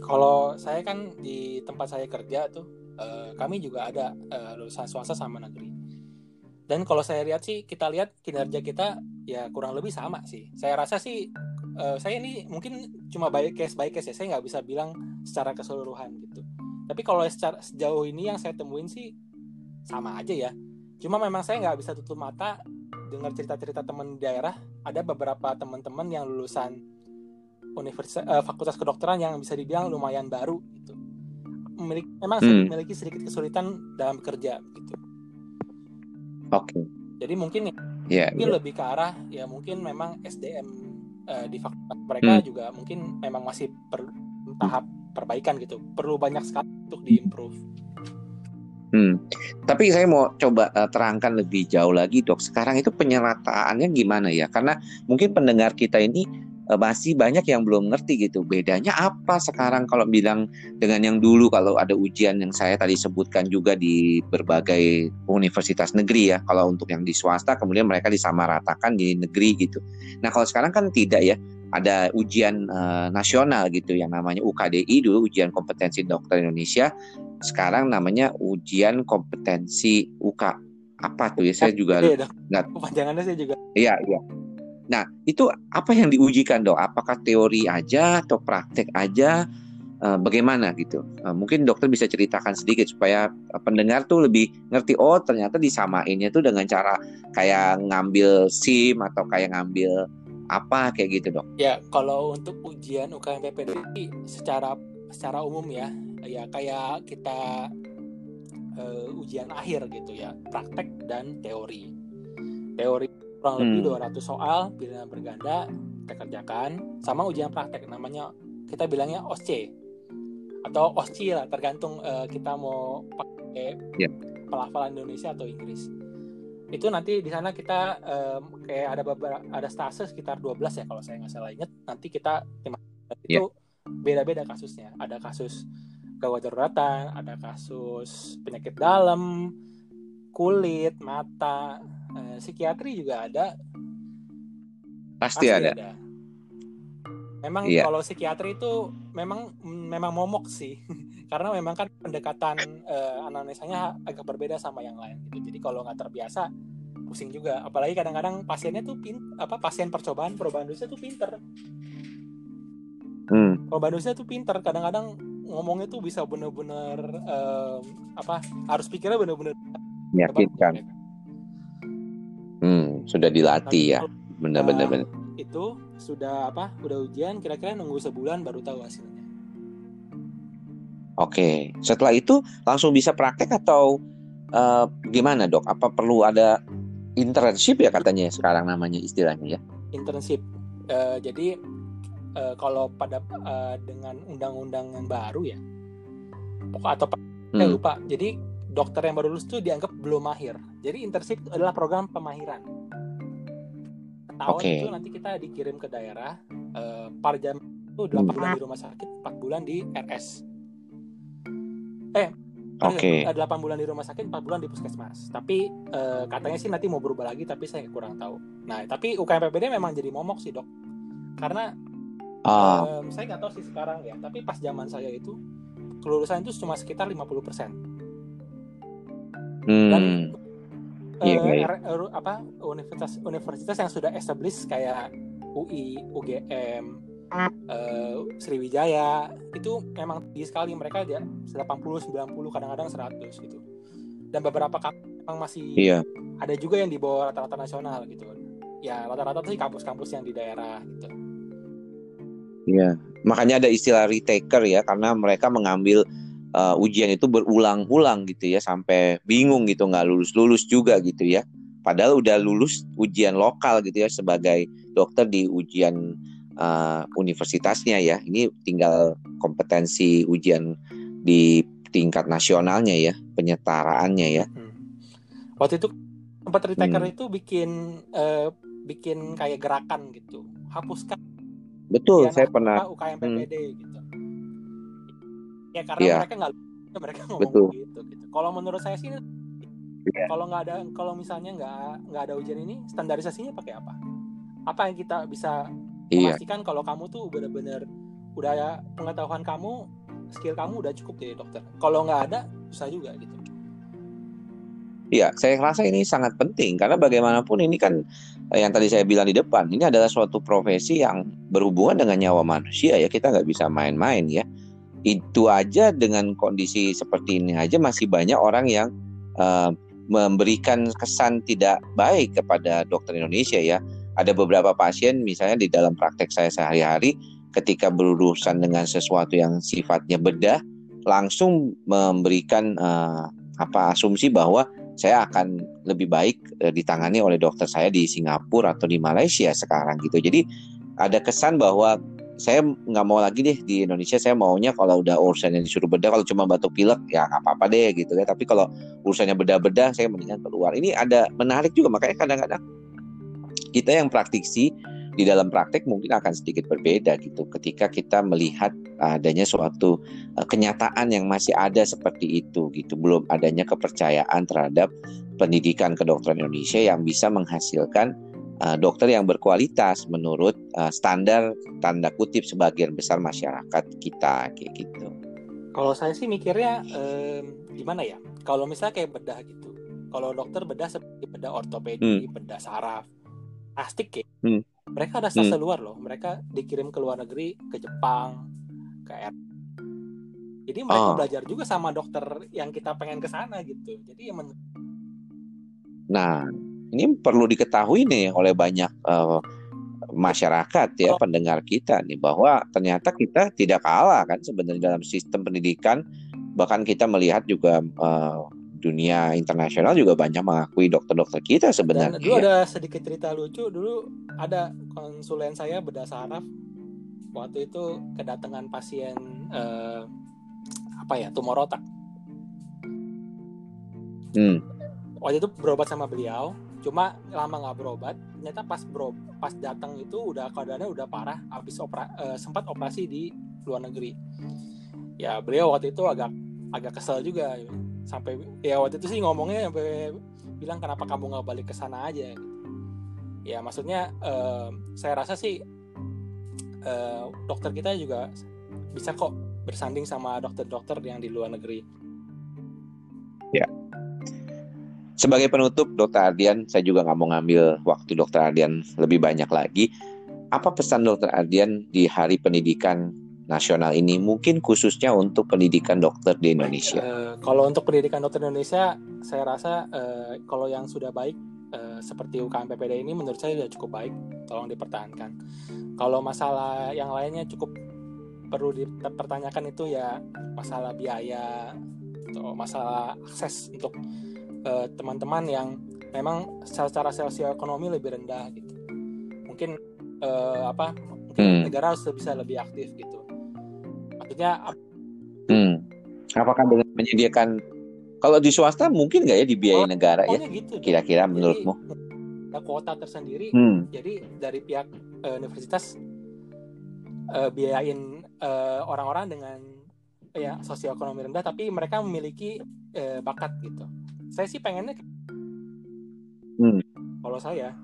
Kalau saya kan di tempat saya kerja tuh uh, kami juga ada uh, lulusan swasta sama negeri. Dan kalau saya lihat sih kita lihat kinerja kita ya kurang lebih sama sih. Saya rasa sih uh, saya ini mungkin cuma by case ya saya nggak bisa bilang secara keseluruhan gitu tapi kalau secara sejauh ini yang saya temuin sih sama aja ya cuma memang saya nggak bisa tutup mata dengar cerita-cerita teman di daerah ada beberapa teman-teman yang lulusan universitas uh, fakultas kedokteran yang bisa dibilang lumayan baru gitu memiliki memang hmm. memiliki sedikit kesulitan dalam bekerja gitu oke okay. jadi mungkin yeah, mungkin yeah. lebih ke arah ya mungkin memang SDM uh, di fakultas mereka hmm. juga mungkin memang masih per tahap perbaikan gitu perlu banyak sekali untuk diimprove Hmm. Tapi saya mau coba uh, terangkan lebih jauh lagi dok. Sekarang itu penyerataannya gimana ya? Karena mungkin pendengar kita ini uh, masih banyak yang belum ngerti gitu. Bedanya apa sekarang kalau bilang dengan yang dulu kalau ada ujian yang saya tadi sebutkan juga di berbagai universitas negeri ya. Kalau untuk yang di swasta kemudian mereka disamaratakan di negeri gitu. Nah kalau sekarang kan tidak ya ada ujian uh, nasional gitu yang namanya UKDI dulu ujian kompetensi dokter Indonesia. Sekarang namanya ujian kompetensi UK apa tuh? Ya saya juga iya, nggak kepanjangannya saya juga. Iya iya. Nah itu apa yang diujikan dok? Apakah teori aja atau praktek aja? Uh, bagaimana gitu? Uh, mungkin dokter bisa ceritakan sedikit supaya pendengar tuh lebih ngerti oh ternyata disamainnya tuh dengan cara kayak ngambil SIM atau kayak ngambil apa kayak gitu dok? Ya kalau untuk ujian UKM PPDI secara secara umum ya ya kayak kita uh, ujian akhir gitu ya praktek dan teori. Teori kurang lebih hmm. 200 soal pilihan berganda kita kerjakan sama ujian praktek namanya kita bilangnya OSCE atau OSCE lah tergantung uh, kita mau pakai yeah. pelafalan Indonesia atau Inggris itu nanti di sana kita um, kayak ada beberapa ada stase sekitar 12 ya kalau saya nggak salah ingat nanti kita itu yeah. beda-beda kasusnya ada kasus gawat daruratan ada kasus penyakit dalam kulit mata uh, psikiatri juga ada pasti, pasti ada. ada memang yeah. kalau psikiatri itu memang memang momok sih karena memang kan pendekatan uh, anamnesanya agak berbeda sama yang lain gitu. Jadi kalau nggak terbiasa pusing juga. Apalagi kadang-kadang pasiennya tuh pin apa pasien percobaan perubahan dosis tuh pinter. Hmm. perubahan dosis tuh pinter. Kadang-kadang ngomongnya tuh bisa bener-bener um, apa harus pikirnya bener-bener meyakinkan. hmm sudah dilatih nah, ya. bener-bener uh, itu sudah apa udah ujian kira-kira nunggu sebulan baru tahu hasilnya Oke, setelah itu langsung bisa praktek atau uh, gimana dok? Apa perlu ada internship ya katanya sekarang namanya istilahnya ya? Internship. Uh, jadi uh, kalau pada uh, dengan undang-undang yang baru ya pokok atau hmm. saya lupa. Jadi dokter yang baru lulus itu dianggap belum mahir. Jadi internship adalah program pemahiran. Tahun okay. itu nanti kita dikirim ke daerah uh, per jam itu 8 bulan di rumah sakit 4 bulan di RS eh Oke. Okay. 8 bulan di rumah sakit, 4 bulan di puskesmas. Tapi uh, katanya sih nanti mau berubah lagi, tapi saya kurang tahu. Nah, tapi UKM PPD memang jadi momok sih dok, karena uh. um, saya nggak tahu sih sekarang ya. Tapi pas zaman saya itu kelulusan itu cuma sekitar 50 persen. Hmm. Dan yeah, uh, yeah. apa universitas universitas yang sudah established kayak UI, UGM, uh, Sriwijaya. Itu memang tinggi sekali. Mereka aja 80 90 kadang-kadang 100 gitu. Dan beberapa kampus memang masih iya. ada juga yang di bawah rata-rata nasional gitu. Ya rata-rata sih kampus-kampus yang di daerah gitu. Iya. Makanya ada istilah retaker ya karena mereka mengambil uh, ujian itu berulang-ulang gitu ya sampai bingung gitu nggak lulus-lulus juga gitu ya. Padahal udah lulus ujian lokal gitu ya sebagai dokter di ujian uh, universitasnya ya. Ini tinggal kompetensi ujian di tingkat nasionalnya ya, penyetaraannya ya. Hmm. Waktu itu tempat retaker hmm. itu bikin uh, bikin kayak gerakan gitu, hapuskan. Betul, saya pernah UKM PPD hmm. gitu. Ya karena ya. mereka nggak mereka ngomong Betul. gitu gitu. Kalau menurut saya sih yeah. kalau nggak ada kalau misalnya nggak nggak ada ujian ini standarisasinya pakai apa? Apa yang kita bisa iya. memastikan kalau kamu tuh benar-benar udah ya pengetahuan kamu skill kamu udah cukup jadi dokter kalau nggak ada susah juga gitu Iya, saya rasa ini sangat penting karena bagaimanapun ini kan eh, yang tadi saya bilang di depan ini adalah suatu profesi yang berhubungan dengan nyawa manusia ya kita nggak bisa main-main ya. Itu aja dengan kondisi seperti ini aja masih banyak orang yang uh, memberikan kesan tidak baik kepada dokter Indonesia ya. Ada beberapa pasien misalnya di dalam praktek saya sehari-hari ketika berurusan dengan sesuatu yang sifatnya bedah langsung memberikan uh, apa asumsi bahwa saya akan lebih baik uh, ditangani oleh dokter saya di Singapura atau di Malaysia sekarang gitu. Jadi ada kesan bahwa saya nggak mau lagi deh di Indonesia. Saya maunya kalau udah urusannya disuruh bedah kalau cuma batuk pilek ya nggak apa-apa deh gitu ya. Tapi kalau urusannya bedah-bedah saya mendingan keluar. Ini ada menarik juga makanya kadang-kadang kita yang praktisi di dalam praktek mungkin akan sedikit berbeda gitu ketika kita melihat adanya suatu uh, kenyataan yang masih ada seperti itu gitu belum adanya kepercayaan terhadap pendidikan kedokteran Indonesia yang bisa menghasilkan uh, dokter yang berkualitas menurut uh, standar tanda kutip sebagian besar masyarakat kita kayak gitu. Kalau saya sih mikirnya eh, gimana ya? Kalau misalnya kayak bedah gitu, kalau dokter bedah seperti bedah ortopedi, hmm. bedah saraf, plastik ya. Hmm mereka ada sasa hmm. luar loh mereka dikirim ke luar negeri ke Jepang ke R jadi mereka oh. belajar juga sama dokter yang kita pengen ke sana gitu jadi ya men nah ini perlu diketahui nih oleh banyak uh, masyarakat ya oh. pendengar kita nih bahwa ternyata kita tidak kalah kan sebenarnya dalam sistem pendidikan bahkan kita melihat juga uh, dunia internasional juga banyak mengakui dokter-dokter kita sebenarnya. Dan dulu ada sedikit cerita lucu dulu ada konsulen saya bedah saraf waktu itu kedatangan pasien eh, apa ya tumor otak. Hmm. Waktu itu berobat sama beliau, cuma lama nggak berobat. Ternyata pas bro pas datang itu udah keadaannya udah parah, habis opera, eh, sempat operasi di luar negeri. Ya beliau waktu itu agak agak kesel juga sampai ya waktu itu sih ngomongnya sampai bilang kenapa kamu nggak balik ke sana aja? Gitu. ya maksudnya uh, saya rasa sih uh, dokter kita juga bisa kok bersanding sama dokter-dokter yang di luar negeri. Ya. Sebagai penutup dokter Ardian saya juga nggak mau ngambil waktu dokter Ardian lebih banyak lagi. Apa pesan dokter Ardian di hari pendidikan nasional ini mungkin khususnya untuk pendidikan dokter di Indonesia? Uh, kalau untuk pendidikan dokter Indonesia, saya rasa uh, kalau yang sudah baik uh, seperti UKM PPD ini menurut saya sudah cukup baik, tolong dipertahankan. Kalau masalah yang lainnya cukup perlu dipertanyakan itu ya masalah biaya atau masalah akses untuk teman-teman uh, yang memang secara sosioekonomi lebih rendah gitu. Mungkin uh, apa? Mungkin hmm. negara harus bisa lebih aktif gitu maksudnya hmm. apakah dengan menyediakan kalau di swasta mungkin nggak ya dibiayai oh, negara ya gitu, kira-kira menurutmu ada kuota tersendiri hmm. jadi dari pihak uh, universitas uh, biayain uh, orang-orang dengan ya sosioekonomi rendah tapi mereka memiliki uh, bakat gitu saya sih pengennya hmm. kalau saya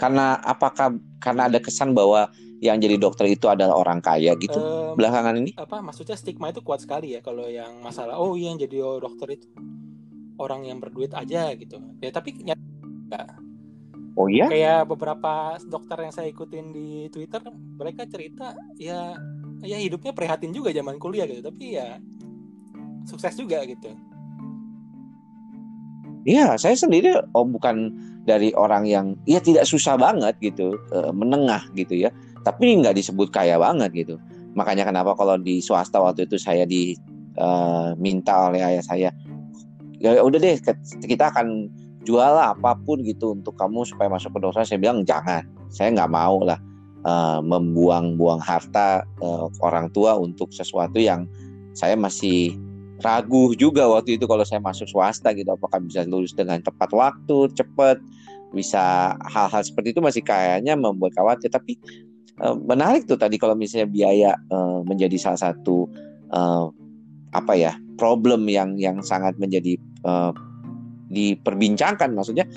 karena apakah karena ada kesan bahwa yang jadi dokter itu adalah orang kaya gitu um, belakangan ini? apa maksudnya stigma itu kuat sekali ya kalau yang masalah oh iya yang jadi dokter itu orang yang berduit aja gitu. Ya tapi enggak. Oh iya? Kayak beberapa dokter yang saya ikutin di Twitter mereka cerita ya ya hidupnya prihatin juga zaman kuliah gitu tapi ya sukses juga gitu. Iya, saya sendiri oh bukan dari orang yang ya tidak susah banget gitu, menengah gitu ya tapi nggak disebut kaya banget gitu. Makanya kenapa kalau di swasta waktu itu saya diminta uh, oleh ayah saya ya udah deh kita akan jual lah apa pun gitu untuk kamu supaya masuk ke dosa saya bilang jangan saya nggak mau lah uh, membuang-buang harta uh, orang tua untuk sesuatu yang saya masih ragu juga waktu itu kalau saya masuk swasta gitu apakah bisa lulus dengan tepat waktu cepat bisa hal-hal seperti itu masih kayaknya membuat khawatir. Tapi Eh, menarik tuh tadi kalau misalnya biaya uh, menjadi salah satu uh, apa ya problem yang yang sangat menjadi uh, diperbincangkan. Maksudnya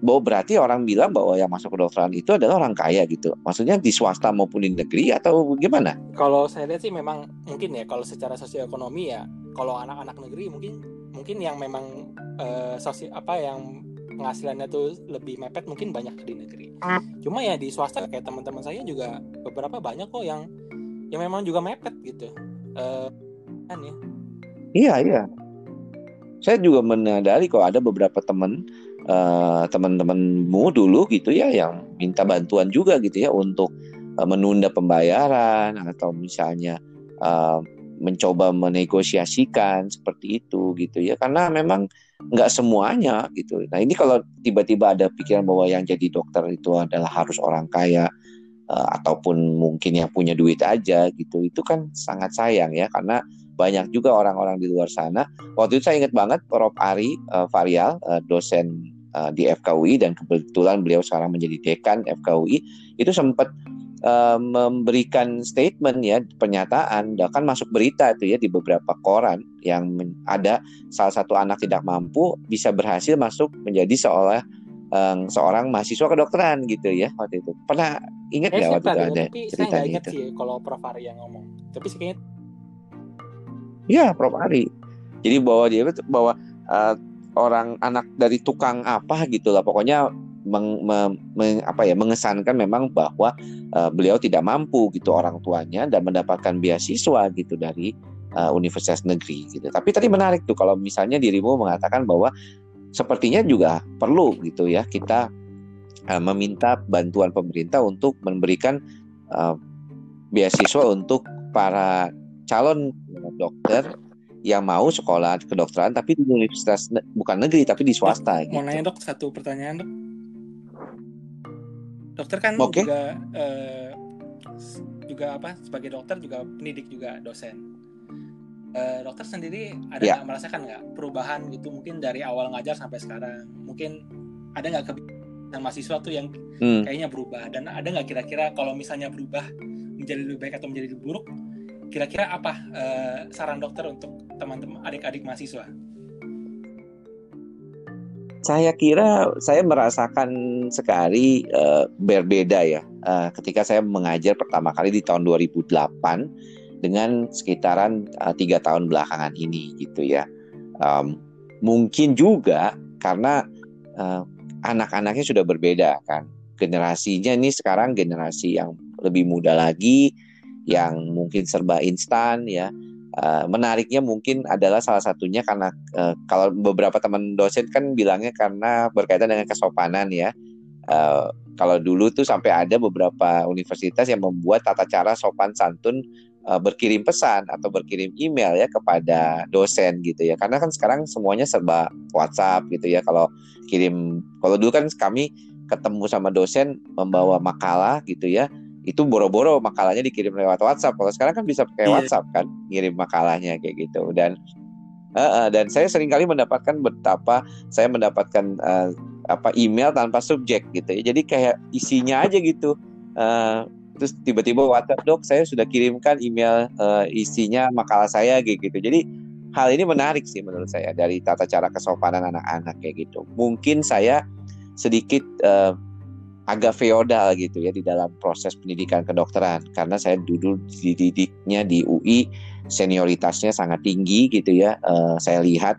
bahwa berarti orang bilang bahwa yang masuk kedokteran itu adalah orang kaya gitu. Maksudnya di swasta maupun di negeri atau gimana? Kalau saya lihat sih memang mungkin ya kalau secara sosioekonomi ya kalau anak-anak negeri mungkin mungkin yang memang uh, sosial apa yang penghasilannya tuh lebih mepet mungkin banyak di negeri. Cuma ya di swasta kayak teman-teman saya juga beberapa banyak kok yang yang memang juga mepet gitu. Uh, kan ya iya iya. Saya juga menyadari kalau ada beberapa teman uh, teman-temanmu dulu gitu ya yang minta bantuan juga gitu ya untuk uh, menunda pembayaran atau misalnya uh, mencoba menegosiasikan seperti itu gitu ya karena memang nggak semuanya gitu. Nah ini kalau tiba-tiba ada pikiran bahwa yang jadi dokter itu adalah harus orang kaya uh, ataupun mungkin yang punya duit aja gitu, itu kan sangat sayang ya karena banyak juga orang-orang di luar sana. Waktu itu saya ingat banget Prof Ari uh, Varial, uh, dosen uh, di FKUI dan kebetulan beliau sekarang menjadi dekan FKUI itu sempat uh, memberikan statement ya pernyataan bahkan masuk berita itu ya di beberapa koran yang ada salah satu anak tidak mampu bisa berhasil masuk menjadi seolah um, seorang mahasiswa kedokteran gitu ya waktu itu. Pernah ingat nggak waktu itu ada tapi cerita saya ingat sih kalau Prof Ari yang ngomong. Tapi sih kayaknya ya Prof Ari. Jadi bahwa dia bahwa uh, orang anak dari tukang apa gitu lah pokoknya meng, me, meng, apa ya mengesankan memang bahwa uh, beliau tidak mampu gitu orang tuanya dan mendapatkan beasiswa gitu dari uh, universitas negeri gitu. Tapi tadi menarik tuh kalau misalnya dirimu mengatakan bahwa sepertinya juga perlu gitu ya kita uh, meminta bantuan pemerintah untuk memberikan uh, beasiswa untuk para calon dokter yang mau sekolah kedokteran tapi di universitas bukan negeri tapi di swasta. Mau gitu. nanya dok satu pertanyaan dok dokter kan okay. juga uh, juga apa sebagai dokter juga pendidik juga dosen uh, dokter sendiri ada yeah. nggak merasakan nggak perubahan gitu mungkin dari awal ngajar sampai sekarang mungkin ada nggak kebiasaan mahasiswa tuh yang hmm. kayaknya berubah dan ada nggak kira-kira kalau misalnya berubah menjadi lebih baik atau menjadi lebih buruk kira-kira apa uh, saran dokter untuk teman-teman adik-adik mahasiswa saya kira saya merasakan sekali uh, berbeda ya. Uh, ketika saya mengajar pertama kali di tahun 2008 dengan sekitaran uh, tiga tahun belakangan ini gitu ya. Um, mungkin juga karena uh, anak-anaknya sudah berbeda kan. Generasinya ini sekarang generasi yang lebih muda lagi yang mungkin serba instan ya Uh, menariknya mungkin adalah salah satunya karena uh, kalau beberapa teman dosen kan bilangnya karena berkaitan dengan kesopanan ya. Uh, kalau dulu tuh sampai ada beberapa universitas yang membuat tata cara sopan santun uh, berkirim pesan atau berkirim email ya kepada dosen gitu ya. Karena kan sekarang semuanya serba WhatsApp gitu ya. Kalau kirim kalau dulu kan kami ketemu sama dosen membawa makalah gitu ya itu boro-boro makalahnya dikirim lewat WhatsApp. Kalau sekarang kan bisa pakai yeah. WhatsApp kan, ngirim makalahnya kayak gitu. Dan uh, uh, dan saya sering kali mendapatkan betapa saya mendapatkan uh, apa email tanpa subjek gitu ya. Jadi kayak isinya aja gitu. Uh, terus tiba-tiba WhatsApp dok, saya sudah kirimkan email uh, isinya makalah saya kayak gitu. Jadi hal ini menarik sih menurut saya dari tata cara kesopanan anak-anak kayak gitu. Mungkin saya sedikit uh, agak feodal gitu ya di dalam proses pendidikan kedokteran. Karena saya dulu dididiknya di UI senioritasnya sangat tinggi gitu ya uh, saya lihat.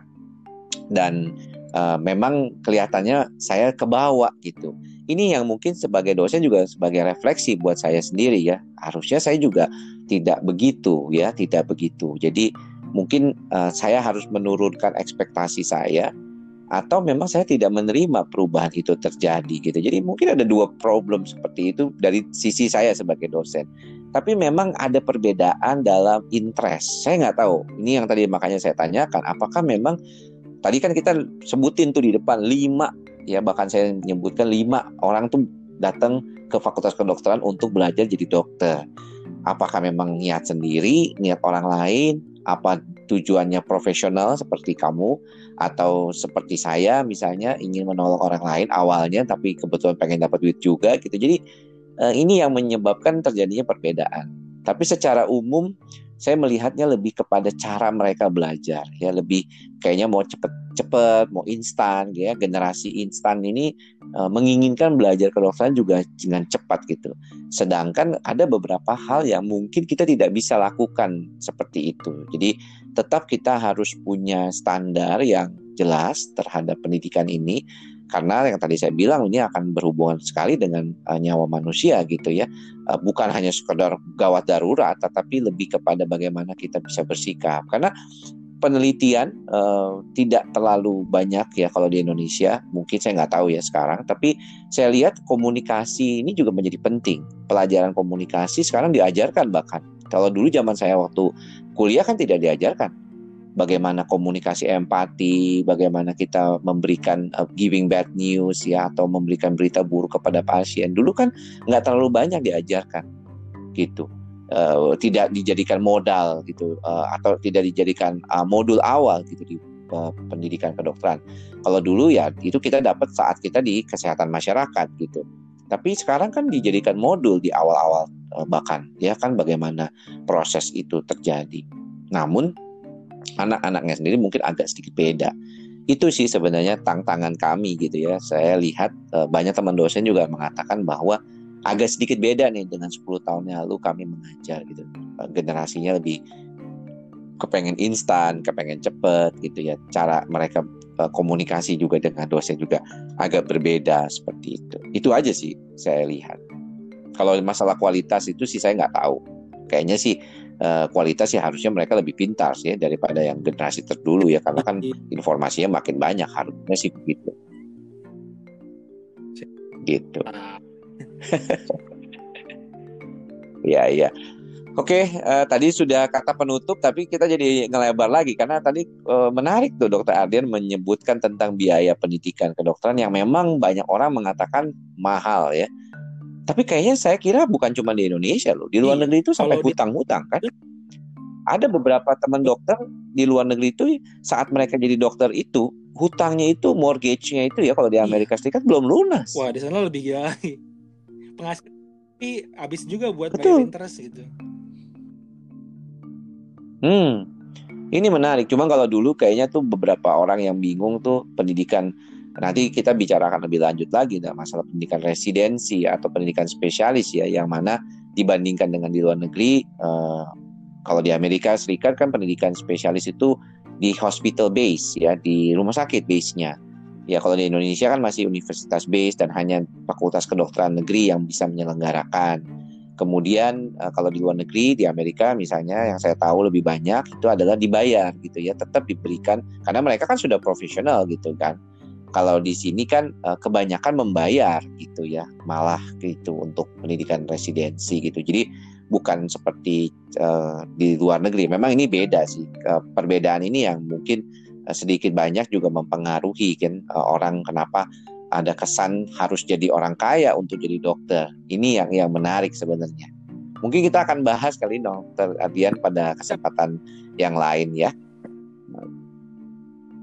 Dan uh, memang kelihatannya saya kebawa gitu. Ini yang mungkin sebagai dosen juga sebagai refleksi buat saya sendiri ya. Harusnya saya juga tidak begitu ya tidak begitu. Jadi mungkin uh, saya harus menurunkan ekspektasi saya atau memang saya tidak menerima perubahan itu terjadi gitu. Jadi mungkin ada dua problem seperti itu dari sisi saya sebagai dosen. Tapi memang ada perbedaan dalam interest. Saya nggak tahu. Ini yang tadi makanya saya tanyakan. Apakah memang tadi kan kita sebutin tuh di depan lima ya bahkan saya menyebutkan lima orang tuh datang ke Fakultas Kedokteran untuk belajar jadi dokter. Apakah memang niat sendiri, niat orang lain, apa tujuannya profesional seperti kamu atau seperti saya misalnya ingin menolong orang lain awalnya tapi kebetulan pengen dapat duit juga gitu. Jadi eh, ini yang menyebabkan terjadinya perbedaan. Tapi secara umum saya melihatnya lebih kepada cara mereka belajar ya lebih kayaknya mau cepet-cepet mau instan ya. Generasi instan ini e, menginginkan belajar kedokteran juga dengan cepat gitu. Sedangkan ada beberapa hal yang mungkin kita tidak bisa lakukan seperti itu. Jadi tetap kita harus punya standar yang jelas terhadap pendidikan ini. Karena yang tadi saya bilang ini akan berhubungan sekali dengan uh, nyawa manusia gitu ya. Uh, bukan hanya sekedar gawat darurat tetapi lebih kepada bagaimana kita bisa bersikap. Karena penelitian uh, tidak terlalu banyak ya kalau di Indonesia. Mungkin saya nggak tahu ya sekarang tapi saya lihat komunikasi ini juga menjadi penting. Pelajaran komunikasi sekarang diajarkan bahkan. Kalau dulu zaman saya waktu kuliah kan tidak diajarkan. Bagaimana komunikasi empati bagaimana kita memberikan uh, giving bad news ya atau memberikan berita buruk kepada pasien. Dulu kan nggak terlalu banyak diajarkan gitu uh, tidak dijadikan modal gitu uh, atau tidak dijadikan uh, modul awal gitu di uh, pendidikan kedokteran. Kalau dulu ya itu kita dapat saat kita di kesehatan masyarakat gitu. Tapi sekarang kan dijadikan modul di awal-awal uh, bahkan ya kan bagaimana proses itu terjadi. Namun anak-anaknya sendiri mungkin agak sedikit beda. Itu sih sebenarnya tantangan kami gitu ya. Saya lihat banyak teman dosen juga mengatakan bahwa agak sedikit beda nih dengan 10 tahun yang lalu kami mengajar gitu. Generasinya lebih kepengen instan kepengen cepet gitu ya. Cara mereka e, komunikasi juga dengan dosen juga agak berbeda seperti itu. Itu aja sih saya lihat. Kalau masalah kualitas itu sih saya nggak tahu. Kayaknya sih uh, kualitas ya harusnya mereka lebih pintar sih daripada yang generasi terdulu ya. Karena kan informasinya makin banyak harusnya sih begitu. Gitu Iya iya. Oke, uh, tadi sudah kata penutup, tapi kita jadi ngelebar lagi karena tadi uh, menarik tuh Dokter Ardian menyebutkan tentang biaya pendidikan kedokteran yang memang banyak orang mengatakan mahal ya. Tapi kayaknya saya kira bukan cuma di Indonesia loh, di luar iya, negeri itu sampai hutang-hutang kan. Ada beberapa teman dokter di luar negeri itu saat mereka jadi dokter itu hutangnya itu mortgage-nya itu ya kalau di iya. Amerika Serikat belum lunas. Wah di sana lebih gila penghasilan tapi habis juga buat Betul. bayar interest gitu. Hmm, ini menarik. Cuma kalau dulu kayaknya tuh beberapa orang yang bingung tuh pendidikan nanti kita bicarakan lebih lanjut lagi nah, masalah pendidikan residensi atau pendidikan spesialis ya yang mana dibandingkan dengan di luar negeri uh, kalau di Amerika Serikat kan pendidikan spesialis itu di hospital base ya di rumah sakit base-nya ya kalau di Indonesia kan masih universitas base dan hanya fakultas kedokteran negeri yang bisa menyelenggarakan. Kemudian uh, kalau di luar negeri di Amerika misalnya yang saya tahu lebih banyak itu adalah dibayar gitu ya, tetap diberikan karena mereka kan sudah profesional gitu kan. Kalau di sini kan uh, kebanyakan membayar gitu ya, malah gitu untuk pendidikan residensi gitu. Jadi bukan seperti uh, di luar negeri. Memang ini beda sih. Uh, perbedaan ini yang mungkin Eh, sedikit banyak juga mempengaruhi kan uh, orang kenapa ada kesan harus jadi orang kaya untuk jadi dokter. Ini yang yang menarik sebenarnya. Mungkin kita akan bahas kali dokter Adian pada kesempatan yang lain ya.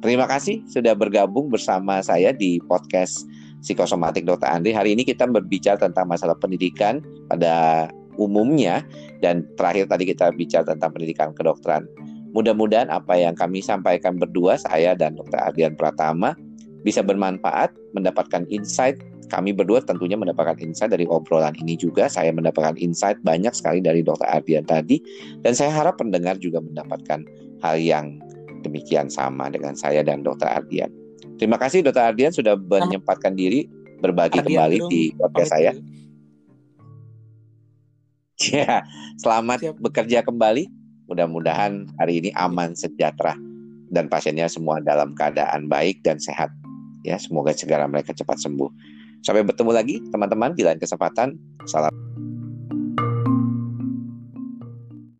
Terima kasih sudah bergabung bersama saya di podcast Psikosomatik Dokter Andri. Hari ini kita berbicara tentang masalah pendidikan pada umumnya dan terakhir tadi kita bicara tentang pendidikan kedokteran. Mudah-mudahan apa yang kami sampaikan berdua, saya dan Dr. Ardian Pratama, bisa bermanfaat, mendapatkan insight. Kami berdua tentunya mendapatkan insight dari obrolan ini juga. Saya mendapatkan insight banyak sekali dari Dr. Ardian tadi. Dan saya harap pendengar juga mendapatkan hal yang demikian sama dengan saya dan Dr. Ardian. Terima kasih Dr. Ardian sudah menyempatkan diri berbagi Ardian kembali dong. di podcast saya. Ya, selamat Siap. bekerja kembali. Mudah-mudahan hari ini aman, sejahtera, dan pasiennya semua dalam keadaan baik dan sehat. Ya, semoga segera mereka cepat sembuh. Sampai bertemu lagi, teman-teman, di lain kesempatan. Salam.